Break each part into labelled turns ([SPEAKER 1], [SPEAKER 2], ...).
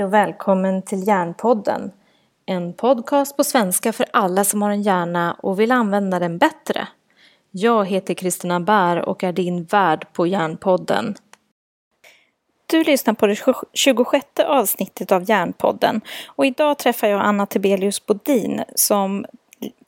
[SPEAKER 1] Hej och välkommen till Hjärnpodden. En podcast på svenska för alla som har en hjärna och vill använda den bättre. Jag heter Kristina Bär och är din värd på Hjärnpodden. Du lyssnar på det 26 avsnittet av Hjärnpodden och idag träffar jag Anna Tibelius Bodin som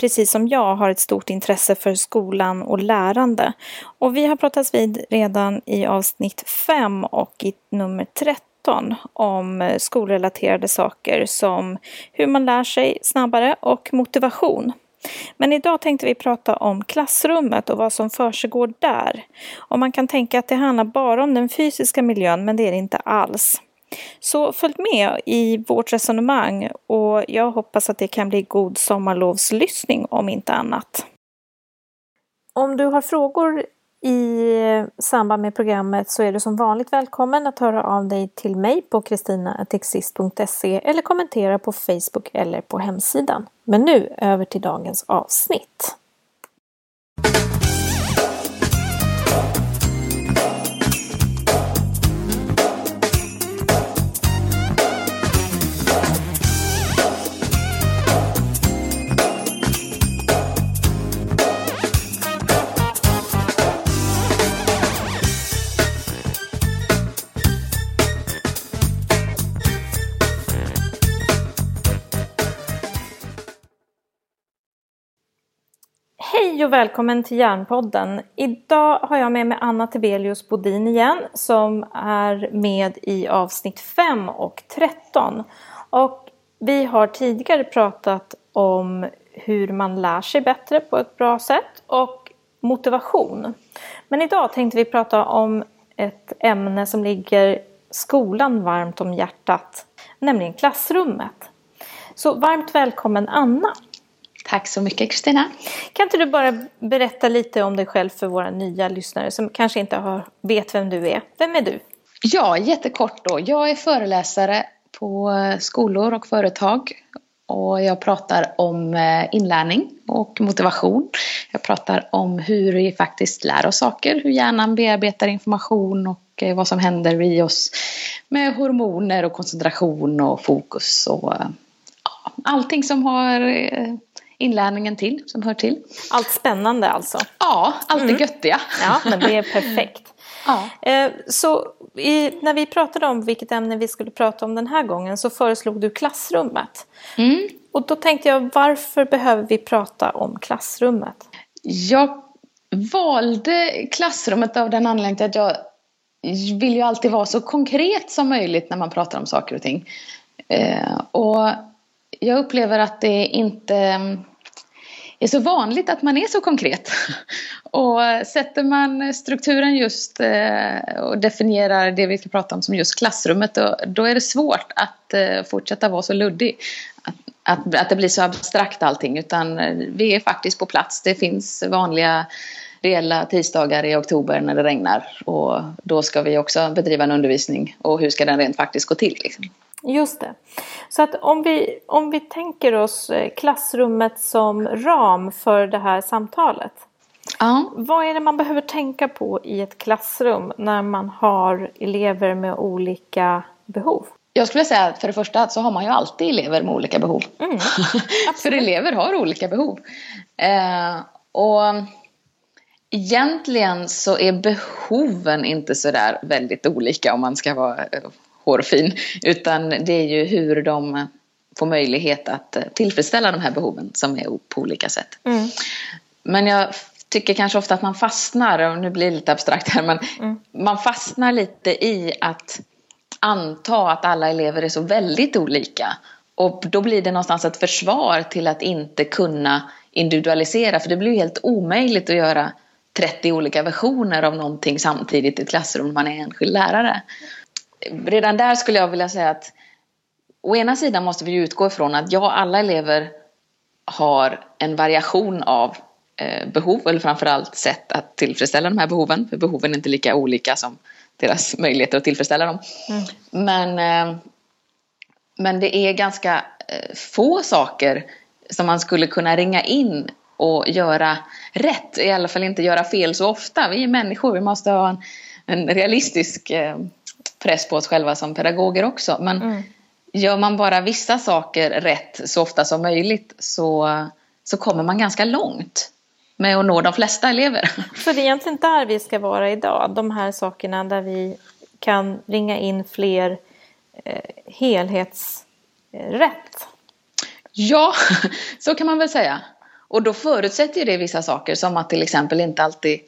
[SPEAKER 1] precis som jag har ett stort intresse för skolan och lärande. Och vi har pratats vid redan i avsnitt 5 och i nummer 30. 13 om eh, skolrelaterade saker som hur man lär sig snabbare och motivation. Men idag tänkte vi prata om klassrummet och vad som försiggår där. Och man kan tänka att det handlar bara om den fysiska miljön, men det är det inte alls. Så följ med i vårt resonemang och jag hoppas att det kan bli god sommarlovslyssning om inte annat. Om du har frågor i samband med programmet så är du som vanligt välkommen att höra av dig till mig på kristinatexist.se eller kommentera på Facebook eller på hemsidan. Men nu över till dagens avsnitt. Hej och välkommen till Järnpodden. Idag har jag med mig Anna Tebelius Bodin igen som är med i avsnitt 5 och 13. Och vi har tidigare pratat om hur man lär sig bättre på ett bra sätt och motivation. Men idag tänkte vi prata om ett ämne som ligger skolan varmt om hjärtat, nämligen klassrummet. Så varmt välkommen Anna!
[SPEAKER 2] Tack så mycket Kristina.
[SPEAKER 1] Kan inte du bara berätta lite om dig själv för våra nya lyssnare som kanske inte har, vet vem du är. Vem är du?
[SPEAKER 2] Ja, jättekort då. Jag är föreläsare på skolor och företag. Och jag pratar om eh, inlärning och motivation. Jag pratar om hur vi faktiskt lär oss saker, hur hjärnan bearbetar information och eh, vad som händer i oss med hormoner och koncentration och fokus och ja, allting som har eh, inlärningen till, som hör till.
[SPEAKER 1] Allt spännande alltså?
[SPEAKER 2] Ja, allt mm. det göttiga.
[SPEAKER 1] Ja, men det är perfekt.
[SPEAKER 2] ja.
[SPEAKER 1] Eh, så i, när vi pratade om vilket ämne vi skulle prata om den här gången så föreslog du klassrummet.
[SPEAKER 2] Mm.
[SPEAKER 1] Och då tänkte jag, varför behöver vi prata om klassrummet?
[SPEAKER 2] Jag valde klassrummet av den anledningen att jag vill ju alltid vara så konkret som möjligt när man pratar om saker och ting. Eh, och jag upplever att det inte mm, är så vanligt att man är så konkret. Och sätter man strukturen just eh, och definierar det vi ska prata om som just klassrummet då, då är det svårt att eh, fortsätta vara så luddig. Att, att, att det blir så abstrakt allting utan eh, vi är faktiskt på plats. Det finns vanliga reella tisdagar i oktober när det regnar och då ska vi också bedriva en undervisning och hur ska den rent faktiskt gå till? Liksom.
[SPEAKER 1] Just det. Så att om vi, om vi tänker oss eh, klassrummet som ram för det här samtalet.
[SPEAKER 2] Ja.
[SPEAKER 1] Vad är det man behöver tänka på i ett klassrum när man har elever med olika behov?
[SPEAKER 2] Jag skulle säga att för det första så har man ju alltid elever med olika behov.
[SPEAKER 1] Mm,
[SPEAKER 2] för elever har olika behov. Eh, och egentligen så är behoven inte sådär väldigt olika om man ska vara hårfin. Utan det är ju hur de får möjlighet att eh, tillfredsställa de här behoven som är på olika sätt.
[SPEAKER 1] Mm.
[SPEAKER 2] Men jag tycker kanske ofta att man fastnar, och nu blir det lite abstrakt här, men mm. man fastnar lite i att anta att alla elever är så väldigt olika. Och då blir det någonstans ett försvar till att inte kunna individualisera, för det blir ju helt omöjligt att göra 30 olika versioner av någonting samtidigt i ett klassrum när man är enskild lärare redan där skulle jag vilja säga att å ena sidan måste vi utgå ifrån att ja, alla elever har en variation av eh, behov eller framförallt sätt att tillfredsställa de här behoven. För behoven är inte lika olika som deras möjligheter att tillfredsställa dem.
[SPEAKER 1] Mm.
[SPEAKER 2] Men, eh, men det är ganska eh, få saker som man skulle kunna ringa in och göra rätt. I alla fall inte göra fel så ofta. Vi är människor, vi måste ha en, en realistisk press på oss själva som pedagoger också. Men,
[SPEAKER 1] mm.
[SPEAKER 2] gör man bara vissa saker rätt så ofta som möjligt så, så kommer man ganska långt med att nå de flesta elever.
[SPEAKER 1] Så det är egentligen där vi ska vara idag, de här sakerna där vi kan ringa in fler eh, helhetsrätt?
[SPEAKER 2] Ja, så kan man väl säga. Och då förutsätter det vissa saker som att till exempel inte alltid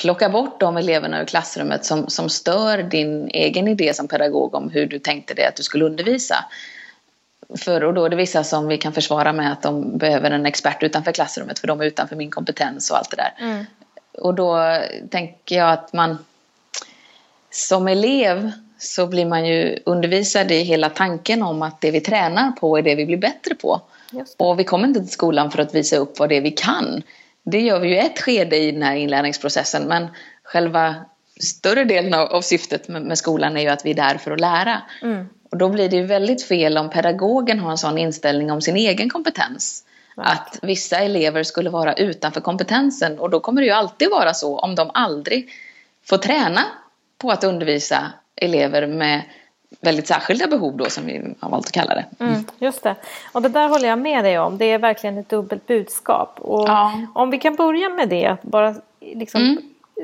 [SPEAKER 2] plocka bort de eleverna ur klassrummet som, som stör din egen idé som pedagog om hur du tänkte dig att du skulle undervisa. För, och då är det vissa som vi kan försvara med att de behöver en expert utanför klassrummet för de är utanför min kompetens och allt det där. Mm. Och då tänker jag att man som elev så blir man ju undervisad i hela tanken om att det vi tränar på är det vi blir bättre på. Och vi kommer inte till skolan för att visa upp vad det är vi kan. Det gör vi ju ett skede i den här inlärningsprocessen men själva större delen av, av syftet med, med, skolan är ju att vi är där för att lära. Mm. Och då blir det ju väldigt fel om pedagogen har en sån inställning om sin egen kompetens. Right. Att vissa elever skulle vara utanför kompetensen och då kommer det ju alltid vara så om de aldrig får träna på att undervisa elever med väldigt särskilda behov då som vi har valt att kalla det.
[SPEAKER 1] Mm, just det. Och det där håller jag med dig om. Det är verkligen ett dubbelt budskap. Och ja. Om vi kan börja med det, att bara liksom mm.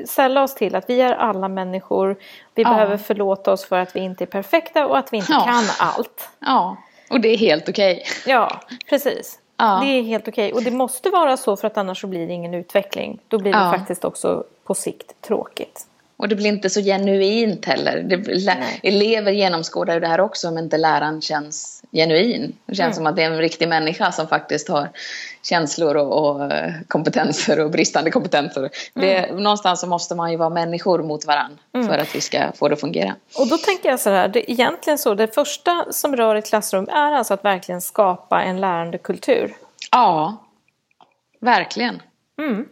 [SPEAKER 1] sälla oss till att vi är alla människor. Vi ja. behöver förlåta oss för att vi inte är perfekta och att vi inte ja. kan allt.
[SPEAKER 2] Ja, och det är helt okej.
[SPEAKER 1] Okay. Ja, precis. Ja. Det är helt okej. Okay. Och det måste vara så för att annars så blir det ingen utveckling. Då blir det faktiskt också på sikt tråkigt.
[SPEAKER 2] Och det blir inte så genuint heller. Det, elever genomskådar ju det här också om inte läraren känns genuin. Det känns mm. som att det är en riktig människa som faktiskt har känslor och, och eh, kompetenser och bristande kompetenser. Mm. Det, någonstans så måste man ju vara människor mot varandra mm. för att vi ska få det att fungera.
[SPEAKER 1] Och då tänker jag så här, det, egentligen så, det första som rör ett klassrum är alltså att verkligen skapa en lärande kultur.
[SPEAKER 2] Ja, verkligen. Mm.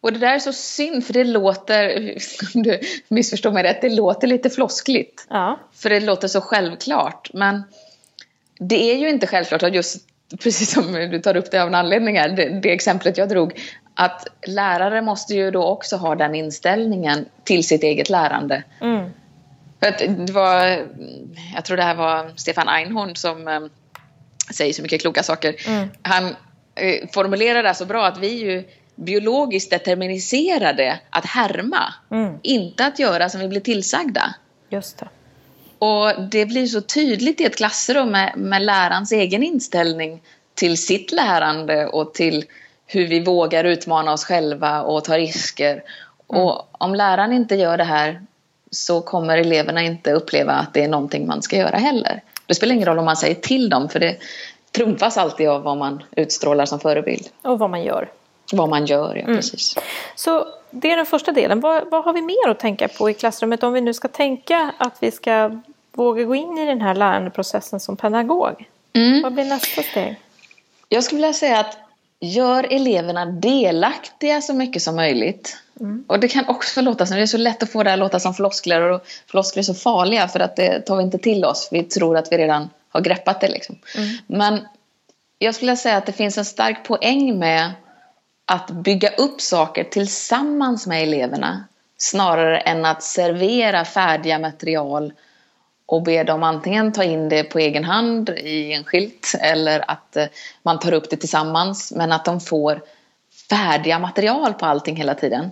[SPEAKER 2] Och det där är så synd för det låter, du missförstår mig rätt, det låter lite floskligt. Ja. För det låter så självklart. Men det är ju inte självklart att just, precis som du tar upp det av en anledning här, det, det exemplet jag drog, att lärare måste ju då också ha den inställningen till sitt eget lärande. Mm. För att det var, jag tror det här var Stefan Einhorn som äh, säger så mycket kloka saker. Mm. Han äh, formulerar det så bra att vi ju biologiskt determiniserade att härma. Mm. Inte att göra som vi blir tillsagda.
[SPEAKER 1] Just det.
[SPEAKER 2] Och det blir så tydligt i ett klassrum med, med lärarens egen inställning till sitt lärande och till hur vi vågar utmana oss själva och ta risker. Mm. Och om läraren inte gör det här så kommer eleverna inte uppleva att det är någonting man ska göra heller. Det spelar ingen roll om man säger till dem för det trumfas alltid av vad man utstrålar som förebild.
[SPEAKER 1] Och vad man gör.
[SPEAKER 2] Vad man gör, ja mm. precis.
[SPEAKER 1] Så det är den första delen. Vad, vad har vi mer att tänka på i klassrummet om vi nu ska tänka att vi ska våga gå in i den här lärandeprocessen som pedagog? Mm. Vad blir nästa steg?
[SPEAKER 2] Jag skulle vilja säga att gör eleverna delaktiga så mycket som möjligt. Mm. Och det kan också låta som, det är så lätt att få det att låta som floskler och floskler är så farliga för att det tar vi inte till oss. Vi tror att vi redan har greppat det liksom. Mm. Men jag skulle säga att det finns en stark poäng med att bygga upp saker tillsammans med eleverna snarare än att servera färdiga material och be dem antingen ta in det på egen hand i en skylt eller att eh, man tar upp det tillsammans men att de får färdiga material på allting hela tiden.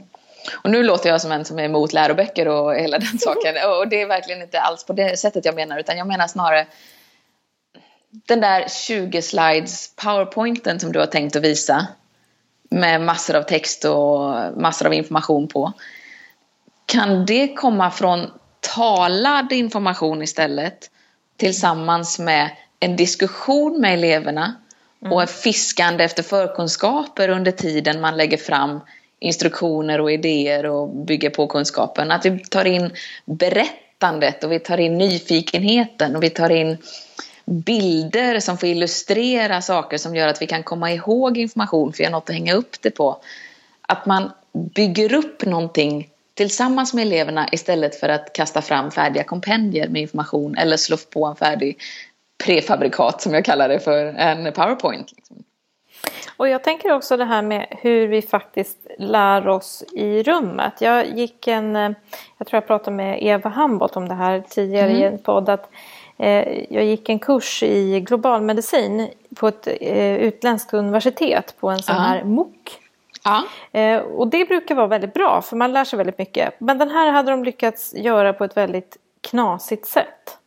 [SPEAKER 2] Och nu låter jag som en som är emot läroböcker och hela den saken och det är verkligen inte alls på det sättet jag menar utan jag menar snarare den där 20 slides powerpointen som du har tänkt att visa med massor av text och massor av information på. Kan det komma från talad information istället tillsammans med en diskussion med eleverna mm. och ett fiskande efter förkunskaper under tiden man lägger fram instruktioner och idéer och bygger på kunskapen. Att vi tar in berättandet och vi tar in nyfikenheten och vi tar in bilder som får illustrera saker som gör att vi kan komma ihåg information för vi har något att hänga upp det på. Att man bygger upp någonting tillsammans med eleverna istället för att kasta fram färdiga kompendier med information eller slå på en färdig prefabrikat som jag kallar det för, en powerpoint. Liksom.
[SPEAKER 1] Och jag tänker också det här med hur vi faktiskt lär oss i rummet. Jag gick en, jag tror jag pratade med Eva Hambot om det här tidigare mm. i en podd, att Eh, jag gick en kurs i globalmedicin på ett eh, utländskt universitet på en sån här MOOC.
[SPEAKER 2] Ja.
[SPEAKER 1] Eh, och det brukar vara väldigt bra för man lär sig väldigt mycket. Men den här hade de lyckats göra på ett väldigt knasigt sätt.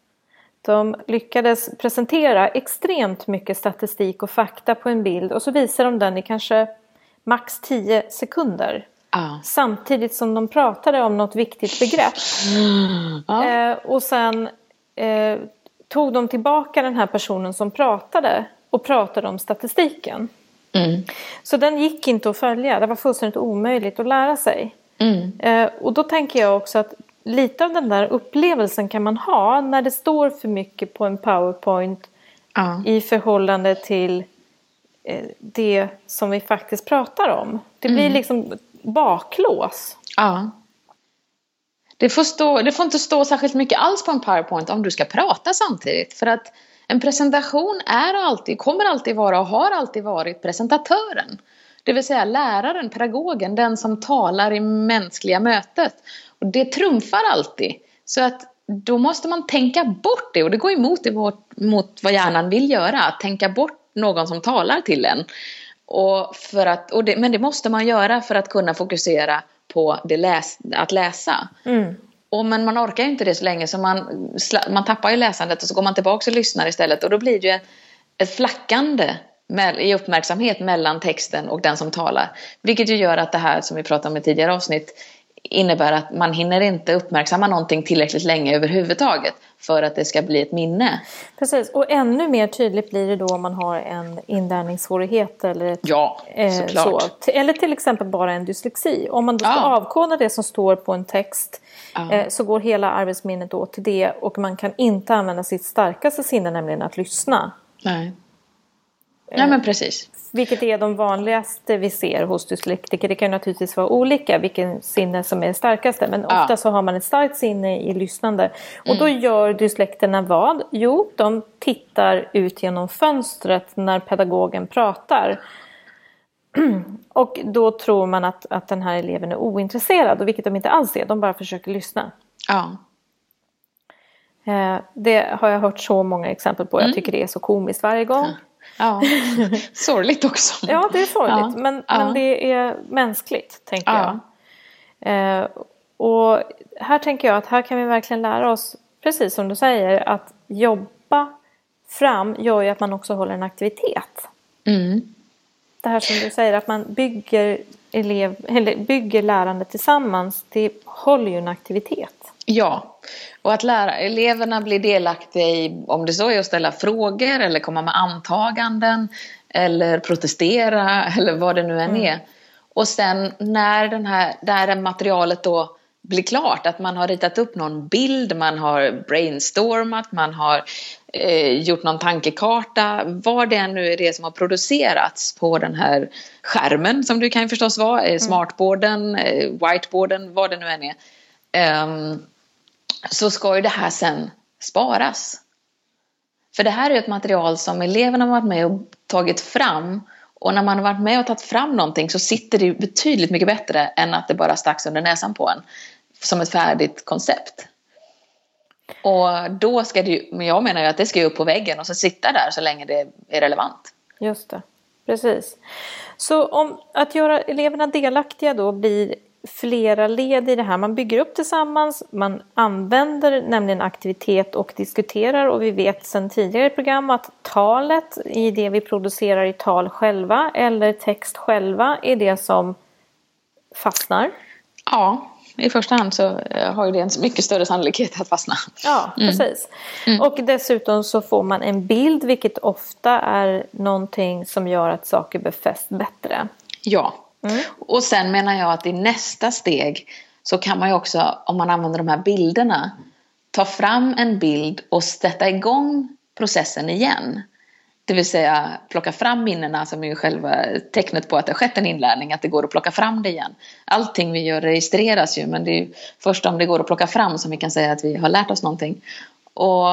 [SPEAKER 1] De lyckades presentera extremt mycket statistik och fakta på en bild och så visar de den i kanske max 10 sekunder.
[SPEAKER 2] Ja.
[SPEAKER 1] Samtidigt som de pratade om något viktigt begrepp.
[SPEAKER 2] Ja.
[SPEAKER 1] Eh, och sen eh, tog de tillbaka den här personen som pratade och pratade om statistiken.
[SPEAKER 2] Mm.
[SPEAKER 1] Så den gick inte att följa, det var fullständigt omöjligt att lära sig.
[SPEAKER 2] Mm.
[SPEAKER 1] Eh, och då tänker jag också att lite av den där upplevelsen kan man ha när det står för mycket på en powerpoint
[SPEAKER 2] Ja.
[SPEAKER 1] i förhållande till eh, det som vi faktiskt pratar om. Det blir liksom baklås.
[SPEAKER 2] Ja. Det får, stå, det får inte stå särskilt mycket alls på en powerpoint om du ska prata samtidigt. För att en presentation är alltid, kommer alltid vara och har alltid varit presentatören. Det vill säga läraren, pedagogen, den som talar i mänskliga mötet. Och det trumfar alltid. Så att då måste man tänka bort det och det går emot, det vårt, mot vad hjärnan vill göra. Att tänka bort någon som talar till en. Och för att, och det, men det måste man göra för att kunna fokusera på det läs, att läsa.
[SPEAKER 1] Mm.
[SPEAKER 2] Och men man orkar inte det så länge så man, man tappar ju läsandet och så går man tillbaka och lyssnar istället och då blir det ju ett, ett flackande i uppmärksamhet mellan texten och den som talar. Vilket ju gör att det här som vi pratade om i tidigare avsnitt innebär att man hinner inte uppmärksamma någonting tillräckligt länge överhuvudtaget för att det ska bli ett minne.
[SPEAKER 1] Precis, och ännu mer tydligt blir det då om man har en inlärningssvårighet eller ett
[SPEAKER 2] Ja,
[SPEAKER 1] Eh, så. Eller till exempel bara en dyslexi. Om man då ska
[SPEAKER 2] Ja.
[SPEAKER 1] avkoda det som står på en text
[SPEAKER 2] Ja.
[SPEAKER 1] eh, så går hela arbetsminnet åt till det och man kan inte använda sitt starkaste sinne, nämligen att lyssna.
[SPEAKER 2] Nej. Nej men precis.
[SPEAKER 1] Vilket är de vanligaste vi ser hos dyslektiker. Det kan naturligtvis vara olika vilken sinne som är det starkaste. Men
[SPEAKER 2] Ja.
[SPEAKER 1] ofta så har man ett starkt sinne i lyssnande. Och då gör dyslekterna vad? Jo, de tittar ut genom fönstret när pedagogen pratar. Och då tror man att, att den här eleven är ointresserad, och vilket de inte alls är. De bara försöker lyssna.
[SPEAKER 2] Ja.
[SPEAKER 1] Eh, det har jag hört så många exempel på. Jag tycker det är så komiskt varje gång.
[SPEAKER 2] Ja. Sorgligt också.
[SPEAKER 1] Ja, det är sorgligt.
[SPEAKER 2] Ja.
[SPEAKER 1] Men,
[SPEAKER 2] Ja.
[SPEAKER 1] men det är mänskligt, tänker
[SPEAKER 2] Ja.
[SPEAKER 1] jag. Eh, och här tänker jag att här kan vi verkligen lära oss, precis som du säger, att jobba fram gör ju att man också håller en aktivitet.
[SPEAKER 2] Mm.
[SPEAKER 1] Det här som du säger, att man bygger, elev, eller bygger lärande tillsammans, det håller ju en aktivitet.
[SPEAKER 2] Ja, och att lära eleverna bli delaktiga i om det så är att ställa frågor eller komma med antaganden eller protestera eller vad det nu än är. Och sen när den här, där materialet då blir klart, att man har ritat upp någon bild, man har brainstormat, man har eh, gjort någon tankekarta, vad det än nu är det som har producerats på den här skärmen som det kan förstås vara, eh, smartboarden, eh, whiteboarden, vad det nu än är. Ehm, så ska ju det här sen sparas. För det här är ett material som eleverna har varit med och tagit fram och när man har varit med och tagit fram någonting så sitter det ju betydligt mycket bättre än att det bara stacks under näsan på en som ett färdigt koncept. Och då ska det ju, men jag menar ju att det ska ju upp på väggen och så sitta där så länge det är relevant.
[SPEAKER 1] Just det, precis. Så om att göra eleverna delaktiga då blir flera led i det här. Man bygger upp tillsammans, man använder nämligen aktivitet och diskuterar och vi vet sedan tidigare i program att talet i det vi producerar i tal själva eller text själva är det som fastnar.
[SPEAKER 2] Ja, i första hand så eh, har ju det en mycket större sannolikhet att fastna.
[SPEAKER 1] Ja, precis. Och dessutom så får man en bild vilket ofta är någonting som gör att saker befästs bättre.
[SPEAKER 2] Ja. Mm. Och sen menar jag att i nästa steg så kan man ju också, om man använder de här bilderna, ta fram en bild och sätta igång processen igen. Det vill säga plocka fram minnena som är ju själva tecknet på att det har skett en inlärning, att det går att plocka fram det igen. Allting vi gör registreras ju men det är ju först om det går att plocka fram som vi kan säga att vi har lärt oss någonting. Och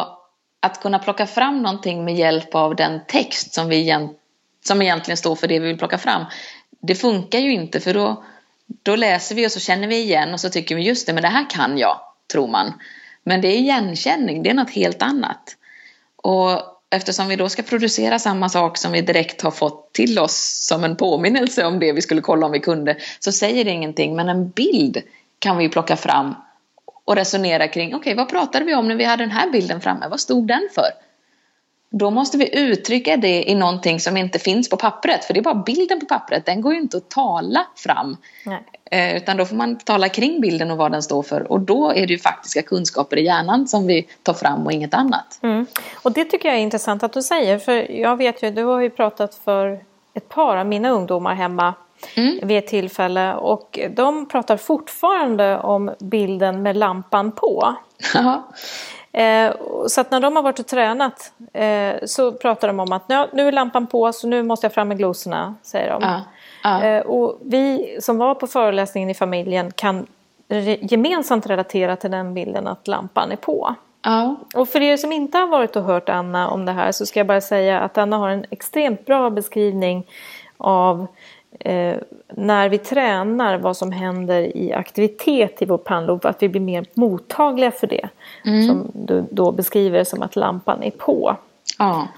[SPEAKER 2] att kunna plocka fram någonting med hjälp av den text som, vi som egentligen står för det vi vill plocka fram. Det funkar ju inte för då, då läser vi och så känner vi igen och så tycker vi just det, men det här kan jag, tror man. Men det är igenkänning, det är något helt annat. Och eftersom vi då ska producera samma sak som vi direkt har fått till oss som en påminnelse om det vi skulle kolla om vi kunde, så säger det ingenting. Men en bild kan vi plocka fram och resonera kring, okej okay, vad pratade vi om när vi hade den här bilden framme, vad stod den för? Då måste vi uttrycka det i någonting som inte finns på pappret, för det är bara bilden på pappret, den går ju inte att tala fram. Eh, utan då får man tala kring bilden och vad den står för och då är det ju faktiska kunskaper i hjärnan som vi tar fram och inget annat.
[SPEAKER 1] Mm. Och det tycker jag är intressant att du säger, för jag vet ju, du har ju pratat för ett par av mina ungdomar hemma mm. vid ett tillfälle och de pratar fortfarande om bilden med lampan på. Eh, så att när de har varit och tränat eh, så pratar de om att nu är lampan på så nu måste jag fram med glosorna, säger de. Ja. Ja. Eh, och vi som var på föreläsningen i familjen kan re gemensamt relatera till den bilden att lampan är på. Ja. Och för er som inte har varit och hört Anna om det här så ska jag bara säga att Anna har en extremt bra beskrivning av eh, när vi tränar vad som händer i aktivitet i vår pannlob, att vi blir mer mottagliga för det. Mm. Som du då beskriver som att lampan är på.
[SPEAKER 2] Ja.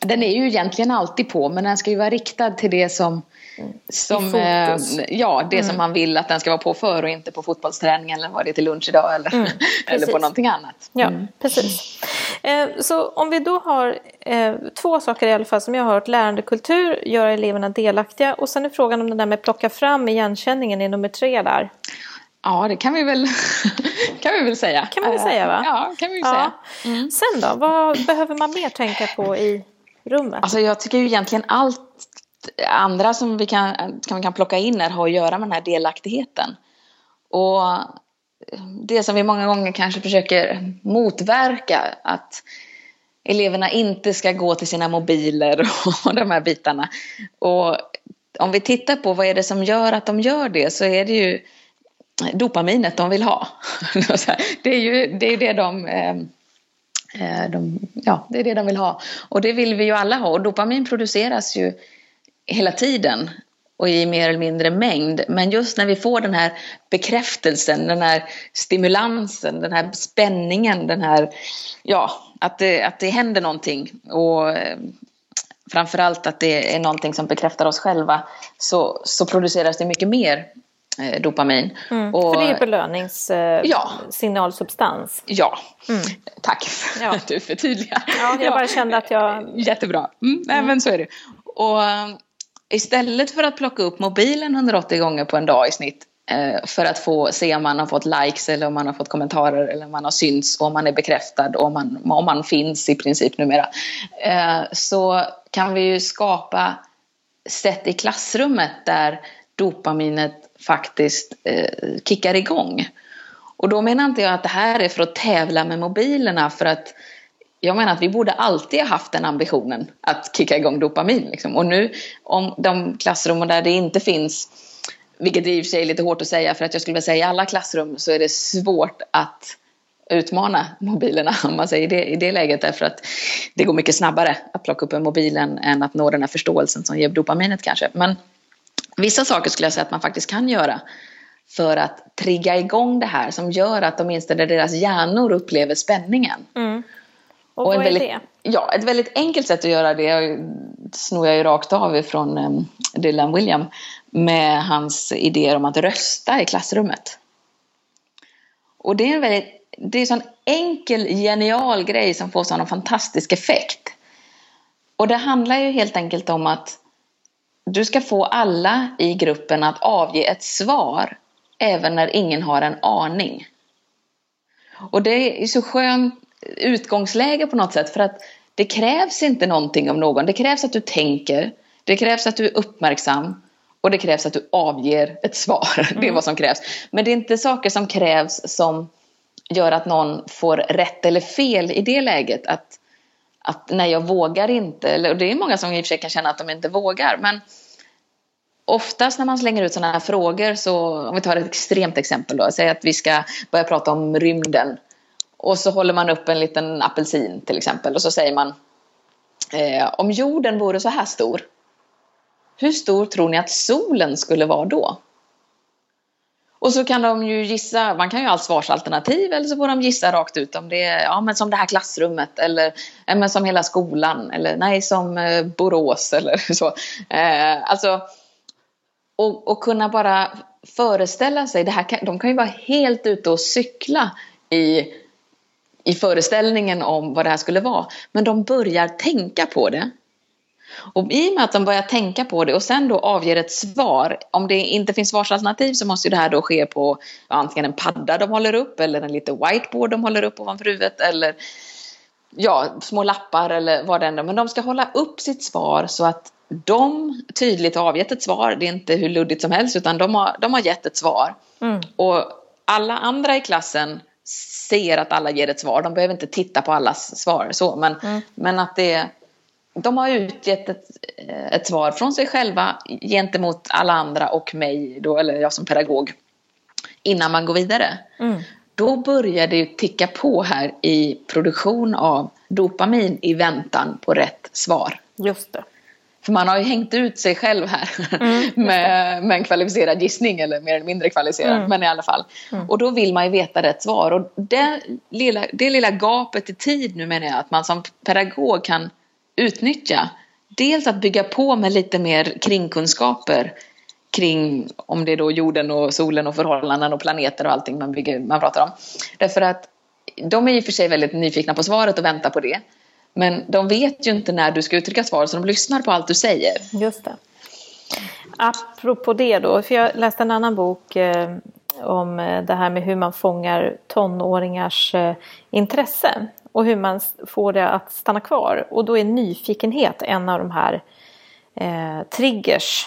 [SPEAKER 2] Den är ju egentligen alltid på men den ska ju vara riktad till det som, som eh, ja, det mm. som man vill att den ska vara på för och inte på fotbollsträningen eller var det till lunch idag eller, mm, eller på någonting annat.
[SPEAKER 1] Ja, mm. precis. Eh, så om vi då har eh, två saker i alla fall som jag har hört. Lärandekultur, göra eleverna delaktiga och sen är frågan om det där med plocka fram igenkänningen i nummer tre där.
[SPEAKER 2] Ja, det kan vi väl, kan vi väl säga.
[SPEAKER 1] Kan man väl säga va?
[SPEAKER 2] Ja, kan vi ja.
[SPEAKER 1] säga. Mm. Sen då, vad behöver man mer tänka på i rummet?
[SPEAKER 2] Alltså jag tycker ju egentligen allt andra som vi kan, som vi kan plocka in här har att göra med den här delaktigheten. Och det som vi många gånger kanske försöker motverka, att eleverna inte ska gå till sina mobiler och de här bitarna. Och om vi tittar på vad är det som gör att de gör det så är det ju dopaminet de vill ha. Det är ju det, är det de eh, eh, de, ja, det är det de vill ha. Och det vill vi ju alla ha. Och dopamin produceras ju hela tiden och i mer eller mindre mängd. Men just när vi får den här bekräftelsen, den här stimulansen, den här spänningen, den här, ja, att det, att det händer någonting. Och eh, framförallt att det är någonting som bekräftar oss själva så, så produceras det mycket mer eh, dopamin.
[SPEAKER 1] Mm, och, för det är belöningssignalsubstans.
[SPEAKER 2] Eh, ja, ja. Mm. tack ja. att du förtydligar.
[SPEAKER 1] Ja, jag bara kände att jag...
[SPEAKER 2] Jättebra, mm, nej, men så är det. Och eh, istället för att plocka upp mobilen 180 gånger på en dag i snitt eh, för att få se om man har fått likes eller om man har fått kommentarer eller om man har synts och om man är bekräftad och om man, om man finns i princip numera. Eh, så kan vi ju skapa sätt i klassrummet där dopaminet faktiskt eh, kickar igång. Och då menar inte jag att det här är för att tävla med mobilerna för att jag menar att vi borde alltid ha haft den ambitionen att kicka igång dopamin. Liksom. Och nu om de klassrum där det inte finns, vilket i och för sig är lite hårt att säga för att jag skulle vilja säga i alla klassrum så är det svårt att utmana mobilerna om man säger det i det läget därför att det går mycket snabbare att plocka upp en mobil än att nå den här förståelsen som ger dopaminet kanske. Men Vissa saker skulle jag säga att man faktiskt kan göra för att trigga igång det här som gör att åtminstone deras hjärnor upplever spänningen.
[SPEAKER 1] Mm. Och, och vad väldigt, är det?
[SPEAKER 2] Ja, ett väldigt enkelt sätt att göra det snor jag ju rakt av ifrån um, Dylan William med hans idéer om att rösta i klassrummet. Och det är en väldigt det är en sån enkel, genial grej som får sån fantastisk effekt. Och det handlar ju helt enkelt om att du ska få alla i gruppen att avge ett svar även när ingen har en aning. Och det är så skönt utgångsläge på något sätt för att det krävs inte någonting av någon. Det krävs att du tänker, det krävs att du är uppmärksam och det krävs att du avger ett svar. Mm. Det är mm. vad som krävs. Men det är inte saker som krävs som gör att någon får rätt eller fel i det läget. Att att nej, jag vågar inte. Eller, och det är många som i och för sig kan känna att de inte vågar. Men oftast när man slänger ut sådana här frågor så, om vi tar ett extremt exempel då, säg att vi ska börja prata om rymden. Och så håller man upp en liten apelsin till exempel och så säger man eh, om jorden vore så här stor, hur stor tror ni att solen skulle vara då? Och så kan de ju gissa, man kan ju ha svarsalternativ eller så får de gissa rakt ut om det är ja, men som det här klassrummet eller ja, men som hela skolan eller nej som eh, Borås eller så. Eh, alltså, och, och kunna bara föreställa sig, det här kan, de kan ju vara helt ute och cykla i, i föreställningen om vad det här skulle vara. Men de börjar tänka på det. Och i och med att de börjar tänka på det och sen då avger ett svar, om det inte finns svarsalternativ så måste det här då ske på antingen en padda de håller upp eller en liten whiteboard de håller upp ovanför huvudet eller ja, små lappar eller vad det än är. Men de ska hålla upp sitt svar så att de tydligt har avgett ett svar. Det är inte hur luddigt som helst utan de har, de har gett ett svar. Mm. Och alla andra i klassen ser att alla ger ett svar. De behöver inte titta på allas svar. Så, men, mm. men att det de har utgett ett, ett svar från sig själva gentemot alla andra och mig, då, eller jag som pedagog, innan man går vidare. Mm. Då börjar det ticka på här i produktion av dopamin i väntan på rätt svar.
[SPEAKER 1] Just det.
[SPEAKER 2] För man har ju hängt ut sig själv här mm, med, med en kvalificerad gissning eller mer eller mindre kvalificerad, mm. men i alla fall. Mm. Och då vill man ju veta rätt svar och det lilla, det lilla gapet i tid nu menar jag att man som pedagog kan utnyttja. Dels att bygga på med lite mer kringkunskaper kring om det är då jorden och solen och förhållanden och planeter och allting man, bygger, man pratar om. Därför att de är i och för sig väldigt nyfikna på svaret och väntar på det. Men de vet ju inte när du ska uttrycka svar så de lyssnar på allt du säger.
[SPEAKER 1] Just det. Apropå det då, för jag läste en annan bok eh, om eh, det här med hur man fångar tonåringars eh, intresse och hur man får det att stanna kvar. Och då är nyfikenhet en av de här eh, triggers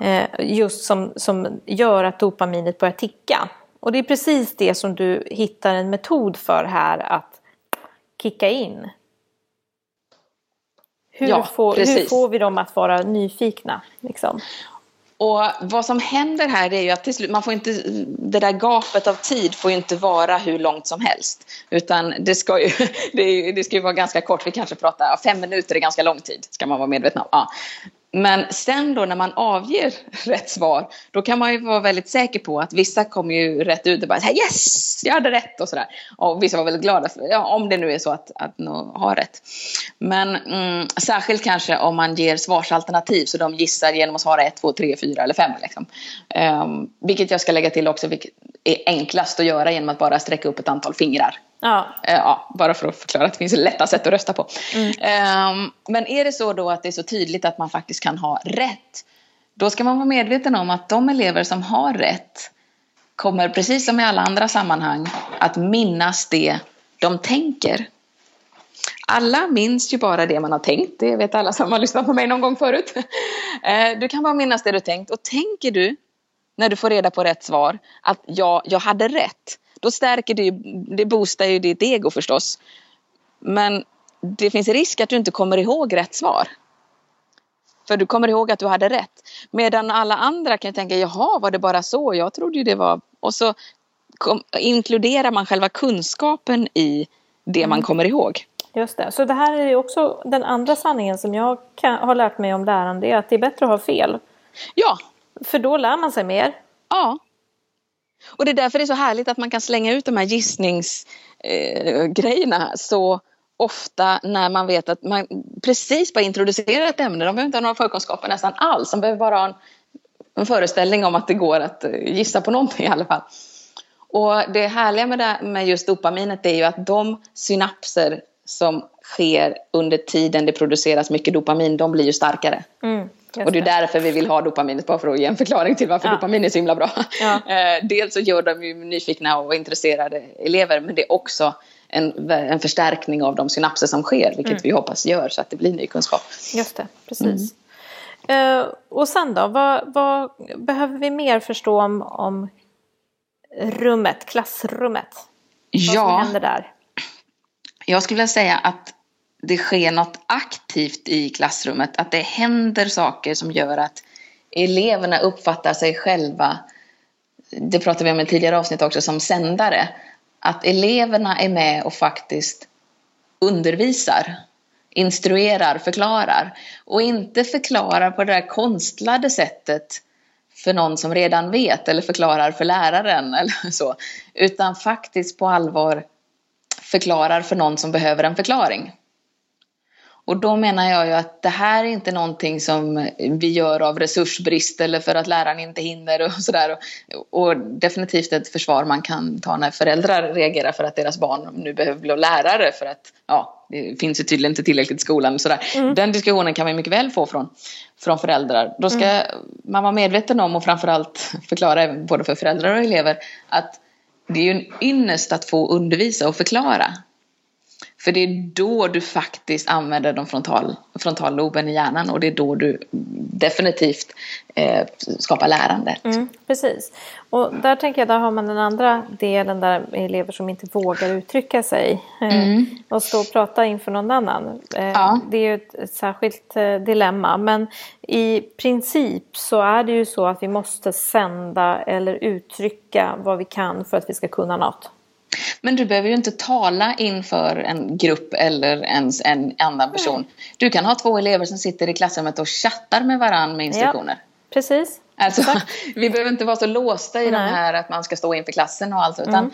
[SPEAKER 1] eh, just som, som gör att dopaminet börjar ticka. Och det är precis det som du hittar en metod för här att kicka in. Hur, ja, får, hur får vi dem att vara nyfikna? Liksom?
[SPEAKER 2] Och vad som händer här är ju att till slut, man får inte, det där gapet av tid får ju inte vara hur långt som helst. Utan det ska ju, det, det ska ju vara ganska kort, vi kanske pratar, fem minuter är ganska lång tid, ska man vara medveten om. Ja. Men sen då när man avger rätt svar, då kan man ju vara väldigt säker på att vissa kommer ju rätt ut och bara yes, jag hade rätt och sådär. Och vissa var väldigt glada, för, ja, om det nu är så att, att någon har rätt. Men mm, särskilt kanske om man ger svarsalternativ så de gissar genom att svara 1, 2, 3, 4 eller 5. Liksom. Um, vilket jag ska lägga till också vilket är enklast att göra genom att bara sträcka upp ett antal fingrar. Ja. Eh, ja, bara för att förklara att det finns lätta sätt att rösta på. Mm. Um, men är det så då att det är så tydligt att man faktiskt kan ha rätt. Då ska man vara medveten om att de elever som har rätt kommer precis som i alla andra sammanhang att minnas det de tänker. Alla minns ju bara det man har tänkt, det vet alla som har lyssnat på mig någon gång förut. Eh, du kan bara minnas det du tänkt och tänker du när du får reda på rätt svar att ja, jag hade rätt då stärker det, det boostar ju ditt ego förstås. Men det finns risk att du inte kommer ihåg rätt svar. För du kommer ihåg att du hade rätt. Medan alla andra kan tänka, jaha, var det bara så? Jag trodde ju det var... Och så kom, inkluderar man själva kunskapen i det mm. man kommer ihåg.
[SPEAKER 1] Just det. Så det här är ju också den andra sanningen som jag kan, har lärt mig om lärande, är att det är bättre att ha fel.
[SPEAKER 2] Ja.
[SPEAKER 1] För då lär man sig mer.
[SPEAKER 2] Ja. Och det är därför det är så härligt att man kan slänga ut de här gissningsgrejerna eh, så ofta när man vet att man precis bara introducerar ett ämne. De behöver inte ha några förkunskaper nästan alls. De behöver bara ha en, en föreställning om att det går att eh, gissa på någonting i alla fall. Och det härliga med, det, med just dopaminet är ju att de synapser som sker under tiden det produceras mycket dopamin, de blir ju starkare. Mm. Och det är därför vi vill ha dopaminet, bara för att ge en förklaring till varför ja. dopamin är så himla bra. Ja. Eh, dels så gör de ju nyfikna och intresserade elever, men det är också en, en förstärkning av de synapser som sker, vilket mm. vi hoppas gör så att det blir ny kunskap.
[SPEAKER 1] Just det, precis. Mm. Uh, och sen då, vad, vad, behöver vi mer förstå om, om rummet, klassrummet? Vad
[SPEAKER 2] ja,
[SPEAKER 1] som händer där?
[SPEAKER 2] Jag skulle vilja säga att det sker något aktivt i klassrummet. Att det händer saker som gör att eleverna uppfattar sig själva, det pratade vi om i tidigare avsnitt också, som sändare. Att eleverna är med och faktiskt undervisar, instruerar, förklarar. Och inte förklarar på det där konstlade sättet för någon som redan vet eller förklarar för läraren eller så. Utan faktiskt på allvar förklarar för någon som behöver en förklaring. Och då menar jag ju att det här är inte någonting som vi gör av resursbrist eller för att läraren inte hinner och sådär. Och definitivt ett försvar man kan ta när föräldrar reagerar för att deras barn nu behöver bli lärare för att ja, det finns ju tydligen inte tillräckligt i skolan och sådär. Mm. Den diskussionen kan man mycket väl få från, från föräldrar. Då ska mm. man vara medveten om och framförallt förklara både för föräldrar och elever att det är ju en ynnest att få undervisa och förklara. För det är då du faktiskt använder de frontal, frontalloben i hjärnan och det är då du definitivt eh, skapar lärande.
[SPEAKER 1] Mm, precis. Och där tänker jag, där har man den andra delen där elever som inte vågar uttrycka sig eh, mm. och stå och prata inför någon annan. Eh, ja. Det är ju ett, särskilt eh, dilemma. Men i princip så är det ju så att vi måste sända eller uttrycka vad vi kan för att vi ska kunna något.
[SPEAKER 2] Men du behöver ju inte tala inför en grupp eller ens en annan person. Nej. Du kan ha två elever som sitter i klassrummet och chattar med varandra med instruktioner. Ja,
[SPEAKER 1] precis.
[SPEAKER 2] Alltså, vi behöver inte vara så låsta i Nej. de här att man ska stå inför klassen och allt. Utan mm.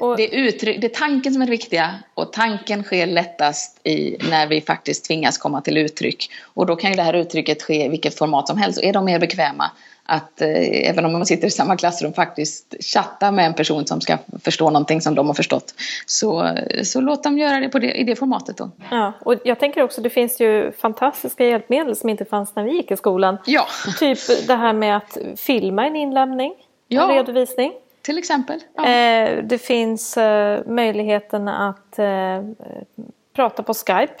[SPEAKER 2] och, det, är uttryck, det är tanken som är det viktiga och tanken sker lättast i när vi faktiskt tvingas komma till uttryck. Och då kan ju det här uttrycket ske i vilket format som helst. Och är de mer bekväma att eh, även om man sitter i samma klassrum faktiskt chatta med en person som ska förstå någonting som de har förstått. Så, så låt dem göra det, på det i det formatet då.
[SPEAKER 1] Ja, och jag tänker också det finns ju fantastiska hjälpmedel som inte fanns när vi gick i skolan.
[SPEAKER 2] Ja.
[SPEAKER 1] Typ det här med att filma en inlämning, ja. en redovisning.
[SPEAKER 2] Till exempel.
[SPEAKER 1] Ja. Eh, det finns eh, möjligheten att eh, prata på Skype.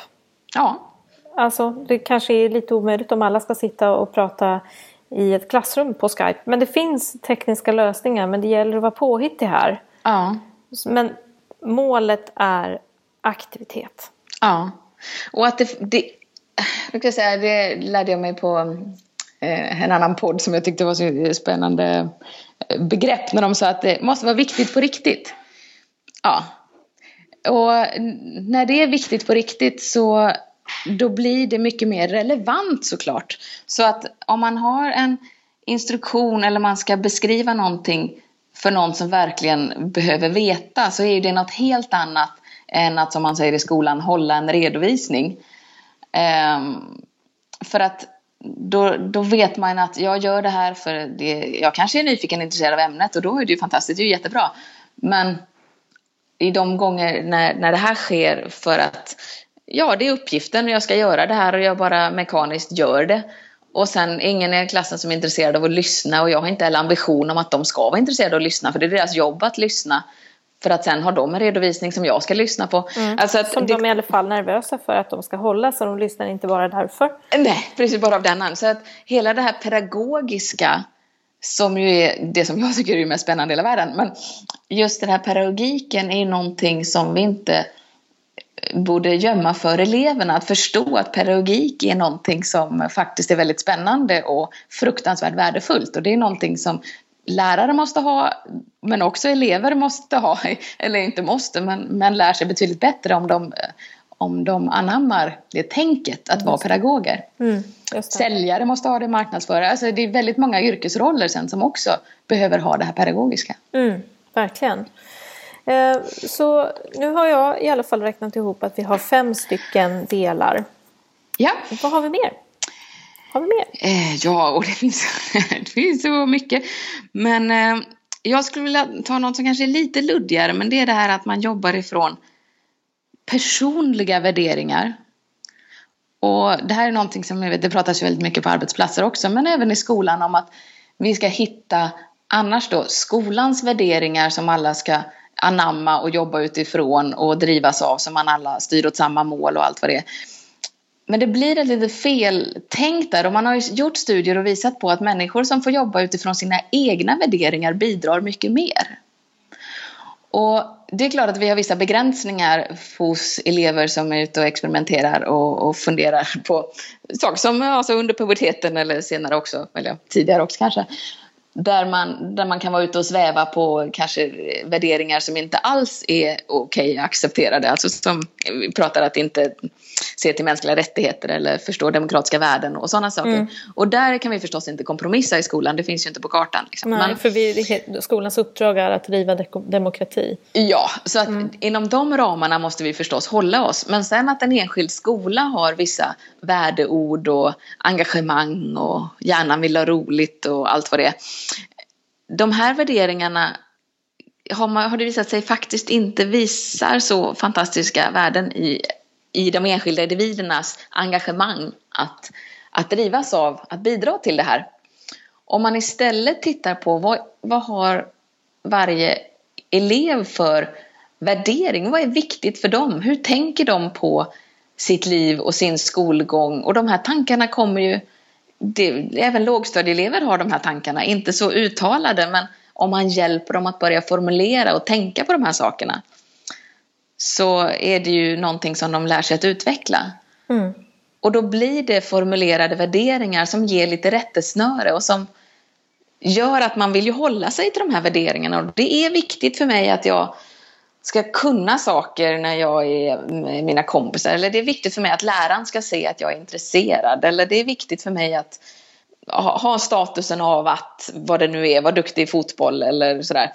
[SPEAKER 2] Ja.
[SPEAKER 1] Alltså det kanske är lite omöjligt om alla ska sitta och prata i ett klassrum på Skype. Men det finns tekniska lösningar men det gäller att vara påhittig här.
[SPEAKER 2] Ja.
[SPEAKER 1] Men målet är aktivitet.
[SPEAKER 2] Ja. Och att det, det, jag säga, det lärde jag mig på eh, en annan podd som jag tyckte var så spännande eh, begrepp när de sa att det måste vara viktigt på riktigt. Ja. Och när det är viktigt på riktigt så då blir det mycket mer relevant såklart. Så att om man har en instruktion eller man ska beskriva någonting för någon som verkligen behöver veta så är det något helt annat än att som man säger i skolan hålla en redovisning. Um, för att då, då vet man att jag gör det här för det, jag kanske är nyfiken och intresserad av ämnet och då är det ju fantastiskt, det är ju jättebra. Men i de gånger när, när det här sker för att ja, det är uppgiften och jag ska göra det här och jag bara mekaniskt gör det. Och sen ingen i klassen som är intresserad av att lyssna och jag har inte heller ambition om att de ska vara intresserade av att lyssna för det är deras jobb att lyssna. För att sen har de en redovisning som jag ska lyssna på.
[SPEAKER 1] Mm. Alltså att som det... de är i alla fall nervösa för att de ska hålla så de lyssnar inte bara därför.
[SPEAKER 2] Nej, precis bara av den anledningen. Så att hela det här pedagogiska som ju är det som jag tycker är mest spännande i hela världen. Men just den här pedagogiken är ju någonting som vi inte borde gömma för eleverna. Att förstå att pedagogik är någonting som faktiskt är väldigt spännande och fruktansvärt värdefullt. Och det är någonting som lärare måste ha, men också elever måste ha, eller inte måste, men, men lär sig betydligt bättre om de, om de anammar det tänket att vara pedagoger.
[SPEAKER 1] Mm,
[SPEAKER 2] Säljare måste ha det, marknadsförare. Alltså det är väldigt många yrkesroller sen som också behöver ha det här pedagogiska.
[SPEAKER 1] Mm, verkligen. Eh, så nu har jag i alla fall räknat ihop att vi har fem stycken delar.
[SPEAKER 2] Ja.
[SPEAKER 1] Vad har vi mer? Har vi mer?
[SPEAKER 2] Eh, ja, och det finns, det finns så mycket. Men eh, jag skulle vilja ta något som kanske är lite luddigare, men det är det här att man jobbar ifrån personliga värderingar. Och det här är någonting som jag vet, det pratas väldigt mycket på arbetsplatser också, men även i skolan om att vi ska hitta annars då skolans värderingar som alla ska anamma och jobba utifrån och drivas av så man alla styr åt samma mål och allt vad det är. Men det blir ett lite feltänkt där och man har ju gjort studier och visat på att människor som får jobba utifrån sina egna värderingar bidrar mycket mer. Och det är klart att vi har vissa begränsningar hos elever som är ute och experimenterar och, och funderar på saker som alltså under puberteten eller senare också, eller tidigare också kanske där man, där man kan vara ute och sväva på kanske värderingar som inte alls är okej okay, accepterade. Alltså som vi pratar att inte se till mänskliga rättigheter eller förstå demokratiska värden och sådana saker. Mm. Och där kan vi förstås inte kompromissa i skolan, det finns ju inte på kartan. Liksom.
[SPEAKER 1] Nej, Men, för vi, skolans uppdrag är att driva demokrati.
[SPEAKER 2] Ja, så att mm. inom de ramarna måste vi förstås hålla oss. Men sen att en enskild skola har vissa värdeord och engagemang och gärna vill ha roligt och allt vad det är. De här värderingarna har, man, har det visat sig faktiskt inte visar så fantastiska värden i, i de enskilda individernas engagemang att, att drivas av att bidra till det här. Om man istället tittar på vad, vad har varje elev för värdering? Vad är viktigt för dem? Hur tänker de på sitt liv och sin skolgång? Och de här tankarna kommer ju det, även lågstadieelever har de här tankarna, inte så uttalade men om man hjälper dem att börja formulera och tänka på de här sakerna så är det ju någonting som de lär sig att utveckla. Mm. Och då blir det formulerade värderingar som ger lite rättesnöre och som gör att man vill ju hålla sig till de här värderingarna. Och det är viktigt för mig att jag ska kunna saker när jag är med mina kompisar. Eller det är viktigt för mig att läraren ska se att jag är intresserad. Eller det är viktigt för mig att ha statusen av att, vad det nu är, vara duktig i fotboll eller sådär.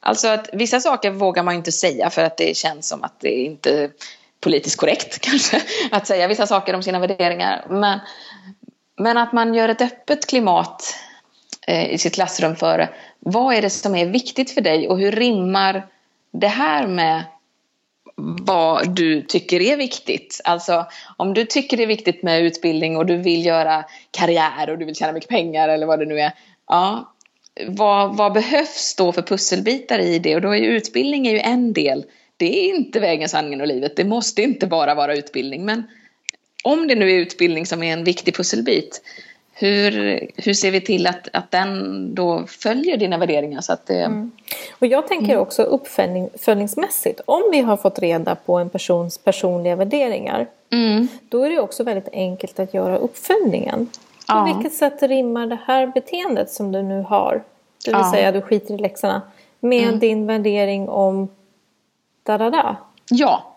[SPEAKER 2] Alltså att vissa saker vågar man inte säga för att det känns som att det inte är politiskt korrekt kanske. Att säga vissa saker om sina värderingar. Men, men att man gör ett öppet klimat eh, i sitt klassrum för vad är det som är viktigt för dig och hur rimmar det här med vad du tycker är viktigt. Alltså om du tycker det är viktigt med utbildning och du vill göra karriär och du vill tjäna mycket pengar eller vad det nu är. Ja, vad, vad behövs då för pusselbitar i det? Och då är ju utbildning är ju en del. Det är inte vägen, sanningen och livet. Det måste inte bara vara utbildning. Men om det nu är utbildning som är en viktig pusselbit hur, hur ser vi till att, att den då följer dina värderingar? Så att det... Mm.
[SPEAKER 1] Och jag tänker mm. också uppföljningsmässigt. Om vi har fått reda på en persons personliga värderingar mm. då är det också väldigt enkelt att göra uppföljningen. På ja. vilket sätt rimmar det här beteendet som du nu har, det vill ja. säga du skiter i läxorna, med mm. din värdering om da-da-da?
[SPEAKER 2] Ja,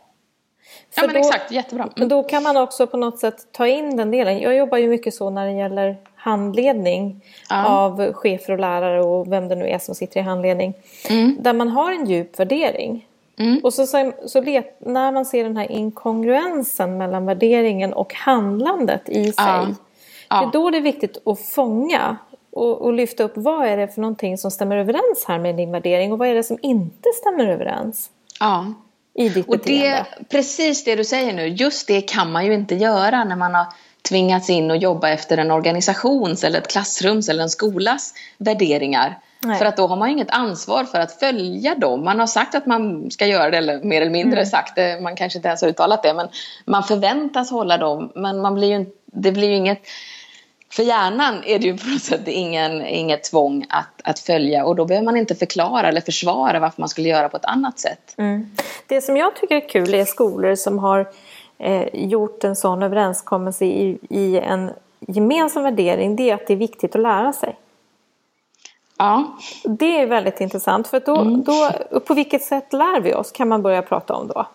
[SPEAKER 2] Ja men då, exakt, jättebra.
[SPEAKER 1] Mm. Då kan man också på något sätt ta in den delen. Jag jobbar ju mycket så när det gäller handledning ja. av chefer och lärare och vem det nu är som sitter i handledning. Mm. Där man har en djup värdering. Mm. Och så, så, så let, när man ser den här inkongruensen mellan värderingen och handlandet i sig. Ja. Ja. Det är då det är viktigt att fånga och, och, lyfta upp vad är det för någonting som stämmer överens här med din värdering och vad är det som inte stämmer överens.
[SPEAKER 2] Ja
[SPEAKER 1] i ditt
[SPEAKER 2] och beteende. Det, precis det du säger nu, just det kan man ju inte göra när man har tvingats in och jobba efter en organisations eller ett klassrums eller en skolas värderingar. Nej. För att då har man inget ansvar för att följa dem. Man har sagt att man ska göra det, eller mer eller mindre mm. sagt det, man kanske inte ens har uttalat det, men man förväntas hålla dem. Men man blir ju, det blir ju inget för hjärnan är det ju på något sätt ingen, inget tvång att, att följa och då behöver man inte förklara eller försvara varför man skulle göra på ett annat sätt. Mm.
[SPEAKER 1] Det som jag tycker är kul är skolor som har eh, gjort en sån överenskommelse i, i en gemensam värdering. Det är att det är viktigt att lära sig.
[SPEAKER 2] Ja.
[SPEAKER 1] Det är väldigt intressant för då, mm. då, på vilket sätt lär vi oss kan man börja prata om då.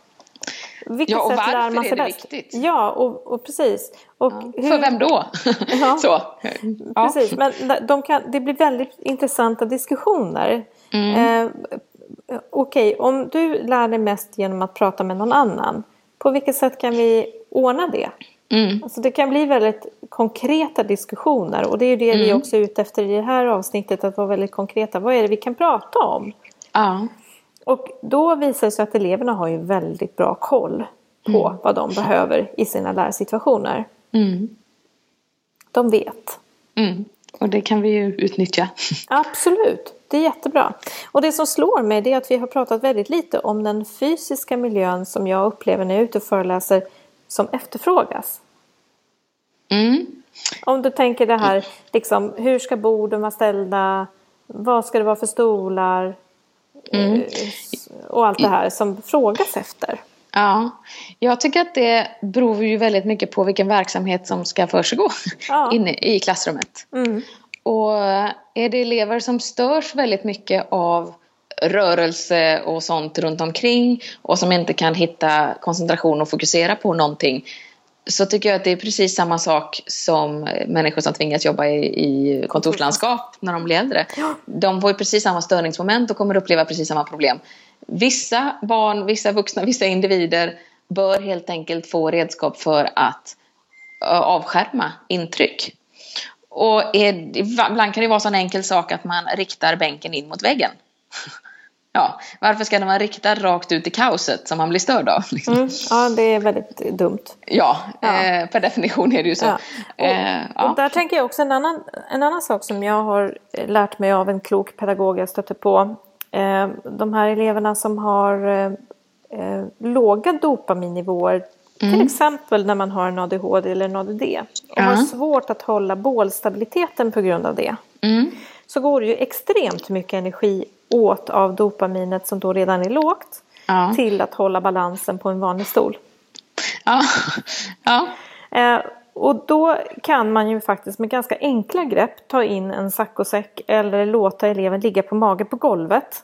[SPEAKER 2] Vilket ja, och varför lär man sig är det bäst? viktigt?
[SPEAKER 1] Ja, och, och precis. Och
[SPEAKER 2] ja. hur... För vem då?
[SPEAKER 1] Ja. Så. Ja. Precis, men de kan, det blir väldigt intressanta diskussioner. Mm. Eh, Okej, okay, om du lär dig mest genom att prata med någon annan, på vilket sätt kan vi ordna det? Mm. Alltså det kan bli väldigt konkreta diskussioner och det är det mm. vi också är ute efter i det här avsnittet, att vara väldigt konkreta. Vad är det vi kan prata om?
[SPEAKER 2] Ja.
[SPEAKER 1] Och då visar det sig att eleverna har ju väldigt bra koll på mm. vad de behöver i sina lärsituationer.
[SPEAKER 2] Mm.
[SPEAKER 1] De vet.
[SPEAKER 2] Mm. Och det kan vi ju utnyttja.
[SPEAKER 1] Absolut, det är jättebra. Och det som slår mig är att vi har pratat väldigt lite om den fysiska miljön som jag upplever när jag är ute och föreläser som efterfrågas.
[SPEAKER 2] Mm.
[SPEAKER 1] Om du tänker det här, liksom, hur ska borden vara ställda? Vad ska det vara för stolar? Mm. Och allt det här som frågas efter.
[SPEAKER 2] Ja, jag tycker att det beror ju väldigt mycket på vilken verksamhet som ska försiggå ja. inne i klassrummet.
[SPEAKER 1] Mm.
[SPEAKER 2] och är det elever som störs väldigt mycket av rörelse och sånt runt omkring och som inte kan hitta koncentration och fokusera på någonting så tycker jag att det är precis samma sak som människor som tvingas jobba i, i kontorslandskap när de blir äldre. De får ju precis samma störningsmoment och kommer uppleva precis samma problem. Vissa barn, vissa vuxna, vissa individer bör helt enkelt få redskap för att avskärma intryck. Och är, ibland kan det vara så en enkel sak att man riktar bänken in mot väggen. Ja, varför ska den vara riktad rakt ut i kaoset som man blir störd av?
[SPEAKER 1] Liksom? Mm, ja, det är väldigt dumt.
[SPEAKER 2] Ja, ja. Eh, per definition är det ju så. Ja.
[SPEAKER 1] Och, eh, ja. och, där tänker jag också en annan, en annan sak som jag har lärt mig av en klok pedagog jag stötte på. Eh, de här eleverna som har eh, eh, låga dopaminnivåer Mm. Till exempel när man har en ADHD eller en ADD och ja. har svårt att hålla bålstabiliteten på grund av det. Mm. Så går det ju extremt mycket energi åt av dopaminet som då redan är lågt ja. till att hålla balansen på en vanlig stol.
[SPEAKER 2] Ja. ja.
[SPEAKER 1] Eh, och då kan man ju faktiskt med ganska enkla grepp ta in en saccosäck eller låta eleven ligga på mage på golvet.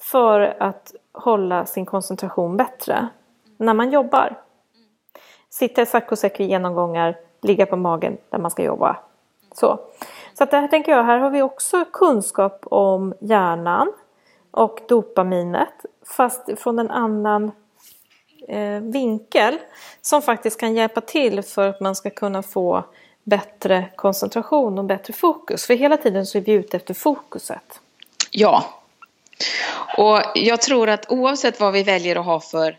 [SPEAKER 1] För att hålla sin koncentration bättre när man jobbar. Sitta i saccosäck vid genomgångar, ligga på magen där man ska jobba. Så. Så att det här tänker jag, här har vi också kunskap om hjärnan och dopaminet fast från en annan eh, vinkel som faktiskt kan hjälpa till för att man ska kunna få bättre koncentration och bättre fokus. För hela tiden så är vi ute efter fokuset.
[SPEAKER 2] Ja. Och jag tror att oavsett vad vi väljer att ha för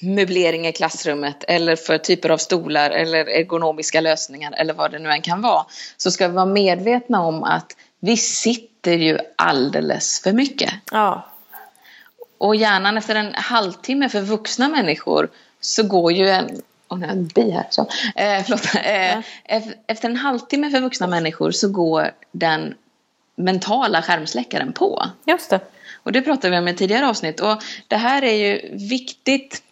[SPEAKER 2] möblering i klassrummet eller för typer av stolar eller ergonomiska lösningar eller vad det nu än kan vara så ska vi vara medvetna om att vi sitter ju alldeles för mycket.
[SPEAKER 1] Ja.
[SPEAKER 2] Och hjärnan efter en halvtimme för vuxna människor så går ju en oh, en bi här. Så. Eh, förlåt. Eh, ja. Efter en halvtimme för vuxna människor så går den mentala skärmsläckaren på.
[SPEAKER 1] Just det.
[SPEAKER 2] Och det pratade vi om i tidigare avsnitt. Och det här är ju viktigt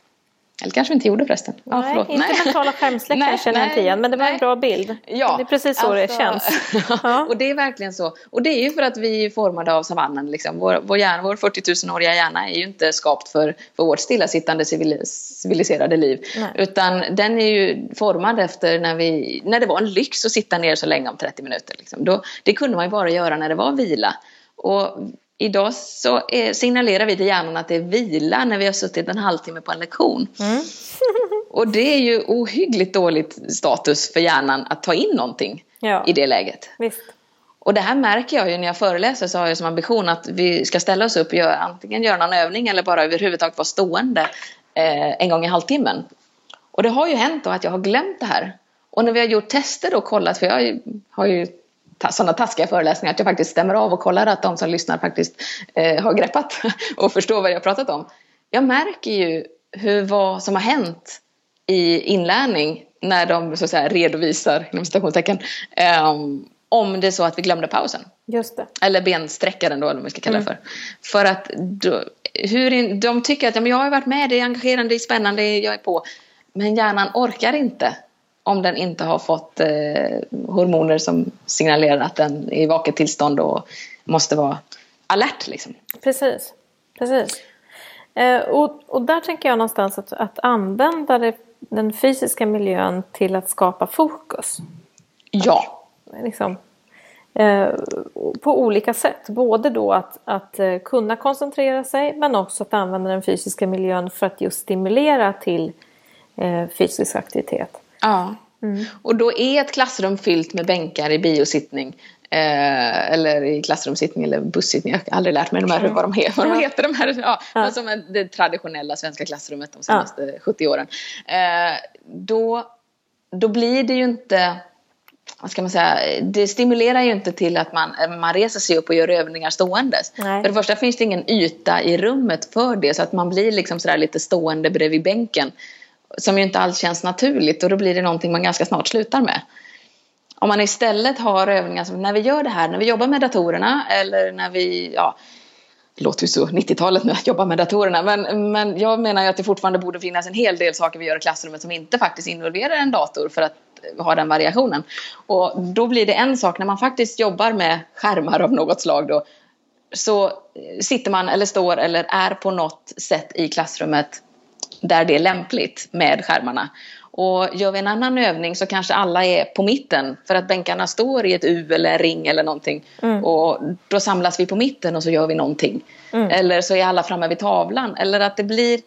[SPEAKER 2] eller kanske vi inte gjorde förresten.
[SPEAKER 1] Ja, nej, förlåt. inte mentala skärmsläckare känner jag inte igen. Men det var nej. en bra bild. Ja, det är precis så alltså, det känns.
[SPEAKER 2] ja. Och det är verkligen så. Och det är ju för att vi är formade av savannen. Liksom. Vår, vår, hjärna, vår 40 000-åriga hjärna är ju inte skapt för, för vårt stillasittande civiliserade liv. Nej. Utan den är ju formad efter när, vi, när det var en lyx att sitta ner så länge om 30 minuter. Liksom. Då, det kunde man ju bara göra när det var vila. Och Idag så är, signalerar vi till hjärnan att det är vila när vi har suttit en halvtimme på en lektion. Mm. och det är ju ohyggligt dåligt status för hjärnan att ta in någonting ja. i det läget.
[SPEAKER 1] Visst.
[SPEAKER 2] Och det här märker jag ju när jag föreläser så har jag som ambition att vi ska ställa oss upp och göra, antingen göra någon övning eller bara överhuvudtaget vara stående eh, en gång i halvtimmen. Och det har ju hänt då att jag har glömt det här. Och när vi har gjort tester och kollat, för jag har ju sådana taskiga föreläsningar att jag faktiskt stämmer av och kollar att de som lyssnar faktiskt eh, har greppat och förstår vad jag pratat om. Jag märker ju hur, vad som har hänt i inlärning när de så att säga, redovisar, inom citationstecken, eh, om det är så att vi glömde pausen.
[SPEAKER 1] Just det.
[SPEAKER 2] Eller bensträckaren då, eller vad vi ska kalla det mm. för. För att då, hur, de tycker att ja, men jag har varit med, det är engagerande, det är spännande, jag är på. Men hjärnan orkar inte om den inte har fått eh, hormoner som signalerar att den är i vaket tillstånd och måste vara alert. Liksom.
[SPEAKER 1] Precis. Precis. Eh, och, och där tänker jag någonstans att, att använda det, den fysiska miljön till att skapa fokus.
[SPEAKER 2] Ja.
[SPEAKER 1] Liksom, eh, på olika sätt. Både då att, att eh, kunna koncentrera sig men också att använda den fysiska miljön för att just stimulera till eh, fysisk aktivitet.
[SPEAKER 2] Ja. Mm. Och då är ett klassrum fyllt med bänkar i biosittning. Eh, eller i klassrumssittning eller bussittning. Jag har aldrig lärt mig de här, vad, de heter, vad de heter. De här, ja, ja. Som det traditionella svenska klassrummet de senaste ja. 70 åren. Eh, då, då blir det ju inte vad ska man säga, det stimulerar ju inte till att man, man reser sig upp och gör övningar ståendes. Nej. För det första finns det ingen yta i rummet för det så att man blir liksom sådär lite stående bredvid bänken som ju inte alls känns naturligt och då blir det någonting man ganska snart slutar med. Om man istället har övningar som när vi gör det här, när vi jobbar med datorerna eller när vi ja, det låter ju så 90-talet nu att jobba med datorerna, men, men jag menar ju att det fortfarande borde finnas en hel del saker vi gör i klassrummet som inte faktiskt involverar en dator för att eh, ha den variationen. Och då blir det en sak när man faktiskt jobbar med skärmar av något slag då, så eh, sitter man eller står eller är på något sätt i klassrummet där det är lämpligt med skärmarna. Och gör vi en annan övning så kanske alla är på mitten för att bänkarna står i ett U eller en ring eller någonting. Mm. Och då samlas vi på mitten och så gör vi någonting. Mm. Eller så är alla framme vid tavlan. Eller att det blir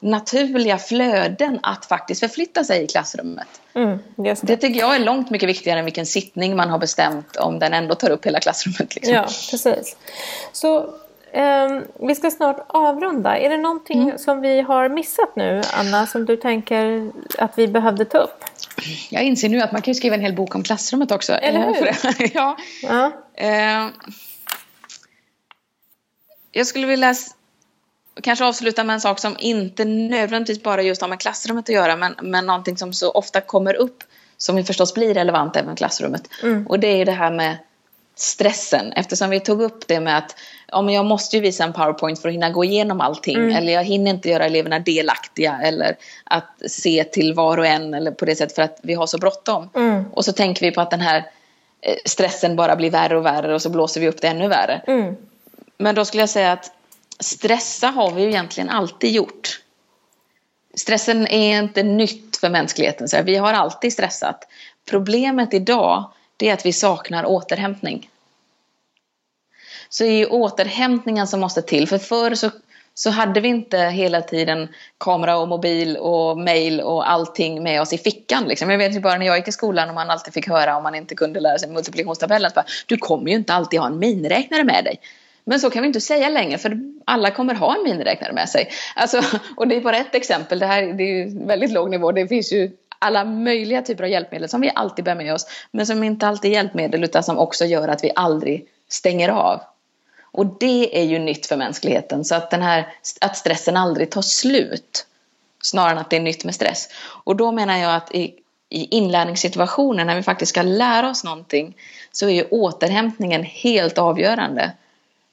[SPEAKER 2] naturliga flöden att faktiskt förflytta sig i klassrummet. Mm, det. det. tycker jag är långt mycket viktigare än vilken sittning man har bestämt om den ändå tar upp hela klassrummet. Liksom.
[SPEAKER 1] Ja, precis. Så Um, vi ska snart avrunda. Är det någonting mm. som vi har missat nu, Anna, som du tänker att vi behövde ta upp?
[SPEAKER 2] Jag inser nu att man kan skriva en hel bok om klassrummet också.
[SPEAKER 1] Eller hur?
[SPEAKER 2] ja. ja. Uh, jag skulle vilja kanske avsluta med en sak som inte nödvändigtvis bara just har med klassrummet att göra, men, men någonting som så ofta kommer upp, som ju förstås blir relevant även i klassrummet. Mm. Och det är det här med stressen, eftersom vi tog upp det med att men jag måste ju visa en powerpoint för att hinna gå igenom allting. Mm. Eller jag hinner inte göra eleverna delaktiga. Eller att se till var och en. Eller på det sättet för att vi har så bråttom. Mm. Och så tänker vi på att den här eh, stressen bara blir värre och värre. Och så blåser vi upp det ännu värre. Mm. Men då skulle jag säga att stressa har vi ju egentligen alltid gjort. Stressen är inte nytt för mänskligheten. Så vi har alltid stressat. Problemet idag det är att vi saknar återhämtning så det är återhämtningen som måste till. För förr så, så hade vi inte hela tiden kamera och mobil och mail och allting med oss i fickan. Liksom. Jag vet ju bara när jag gick i skolan och man alltid fick höra om man inte kunde lära sig multiplikationstabellen. Bara, du kommer ju inte alltid ha en miniräknare med dig. Men så kan vi inte säga längre för alla kommer ha en miniräknare med sig. Alltså, och det är bara ett exempel, det här det är ju väldigt låg nivå. Det finns ju alla möjliga typer av hjälpmedel som vi alltid bär med oss. Men som inte alltid är hjälpmedel utan som också gör att vi aldrig stänger av. Och det är ju nytt för mänskligheten. Så att, den här, att stressen aldrig tar slut. Snarare än att det är nytt med stress. Och då menar jag att i, i inlärningssituationer när vi faktiskt ska lära oss någonting så är ju återhämtningen helt avgörande.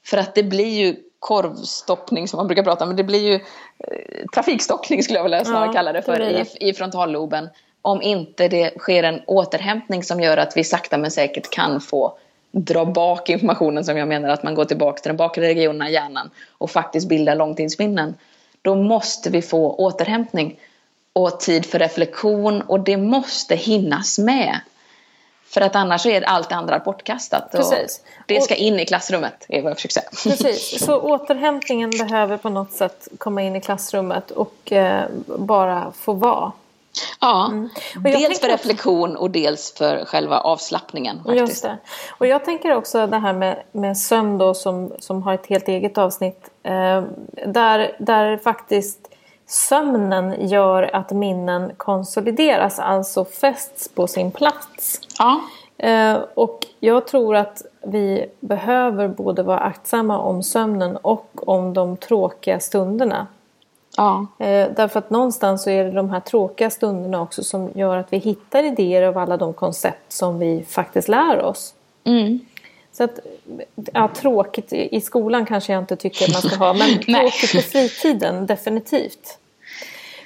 [SPEAKER 2] För att det blir ju korvstoppning som man brukar prata om. Men det blir ju eh, trafikstockning skulle jag vilja snarare ja, kalla det för det i, i frontalloben. Om inte det sker en återhämtning som gör att vi sakta men säkert kan få dra bak informationen som jag menar att man går tillbaka till den bakre regionen av hjärnan och faktiskt bildar långtidsminnen. Då måste vi få återhämtning och tid för reflektion och det måste hinnas med. För att annars är allt det andra bortkastat. Precis. Och det ska in i klassrummet, är vad jag försöker säga.
[SPEAKER 1] Precis, så återhämtningen behöver på något sätt komma in i klassrummet och eh, bara få vara.
[SPEAKER 2] Ja, mm. dels för reflektion och dels för själva avslappningen. Faktiskt. Just det.
[SPEAKER 1] Och jag tänker också det här med, med sömn då som, som har ett helt eget avsnitt. Eh, där, där faktiskt sömnen gör att minnen konsolideras, alltså fästs på sin plats.
[SPEAKER 2] Ja.
[SPEAKER 1] Eh, och jag tror att vi behöver både vara aktsamma om sömnen och om de tråkiga stunderna.
[SPEAKER 2] Ja.
[SPEAKER 1] Eh, därför att någonstans så är det de här tråkiga stunderna också som gör att vi hittar idéer av alla de koncept som vi faktiskt lär oss.
[SPEAKER 2] Mm.
[SPEAKER 1] Så att, ja, tråkigt i skolan kanske jag inte tycker man ska ha, men tråkigt på fritiden definitivt.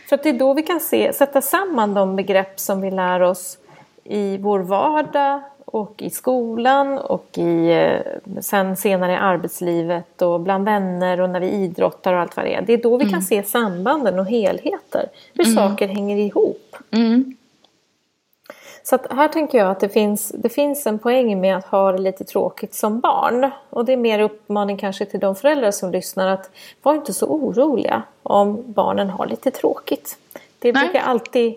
[SPEAKER 1] För att det är då vi kan se, sätta samman de begrepp som vi lär oss i vår vardag och i skolan och i, eh, sen senare i arbetslivet och bland vänner och när vi idrottar och allt vad det är. Det är då vi mm. kan se sambanden och helheter, hur mm. saker hänger ihop.
[SPEAKER 2] Mm.
[SPEAKER 1] Så att här tänker jag att det finns, det finns en poäng med att ha det lite tråkigt som barn. Och det är mer uppmaning kanske till de föräldrar som lyssnar att var inte så oroliga om barnen har lite tråkigt. Det Nej. brukar alltid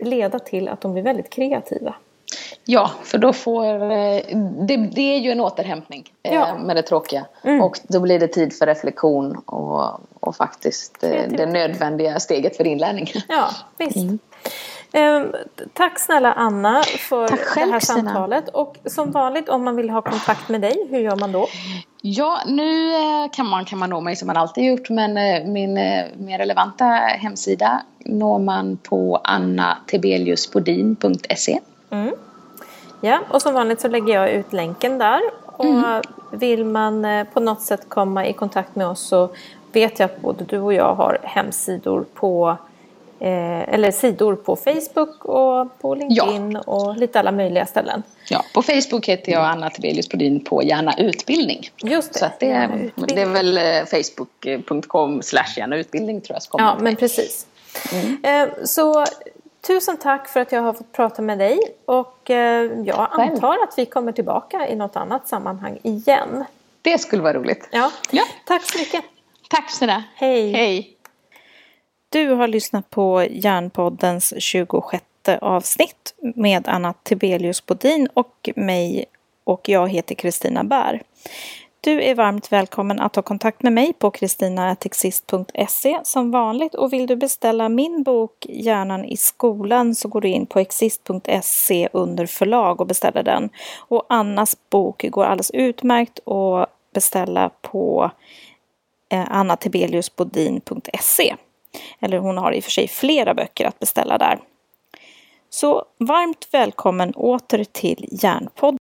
[SPEAKER 1] leda till att de blir väldigt kreativa.
[SPEAKER 2] Ja, för då får eh, det, det är ju en återhämtning eh, ja. med det tråkiga. Mm. Och då blir det tid för reflektion och, och faktiskt eh, det nödvändiga steget för inlärning.
[SPEAKER 1] Ja, visst. Mm. Eh, tack snälla Anna för själv, det här samtalet. Sina. Och som vanligt om man vill ha kontakt med dig, hur gör man då?
[SPEAKER 2] Ja, nu kan man, kan man nå mig som man alltid gjort men min mer relevanta hemsida når man på annatebeliuspodin.se
[SPEAKER 1] mm. Ja, och som vanligt så lägger jag ut länken där. och mm. vill man eh, på något sätt komma i kontakt med oss så vet jag att både du och jag har hemsidor på eh, eller sidor på Facebook och på LinkedIn ja. och lite alla möjliga ställen.
[SPEAKER 2] Ja, på Facebook heter jag Anna Tibelius Brodin på Gärna Utbildning.
[SPEAKER 1] Just det.
[SPEAKER 2] Så det, är, det är väl eh, facebook.com slash gärna utbildning tror jag.
[SPEAKER 1] Ja, men precis. Mm. Eh, så tusen tack för att jag har fått prata med dig och eh, jag antar att vi kommer tillbaka i något annat sammanhang igen.
[SPEAKER 2] Det skulle vara roligt.
[SPEAKER 1] Ja, ja. tack så mycket.
[SPEAKER 2] Tack snälla.
[SPEAKER 1] Hej.
[SPEAKER 2] Hej.
[SPEAKER 1] Du har lyssnat på Järnpoddens 26 avsnitt med Anna Tibelius Bodin och mig och jag heter Kristina Bär. Du är varmt välkommen att ta kontakt med mig på kristinatexist.se som vanligt och vill du beställa min bok Hjärnan i skolan så går du in på exist.se under förlag och beställer den. Och Annas bok går alldeles utmärkt att beställa på eh, annatibeliusbodin.se. Eller hon har i och för sig flera böcker att beställa där. Så varmt välkommen åter till Järnpodden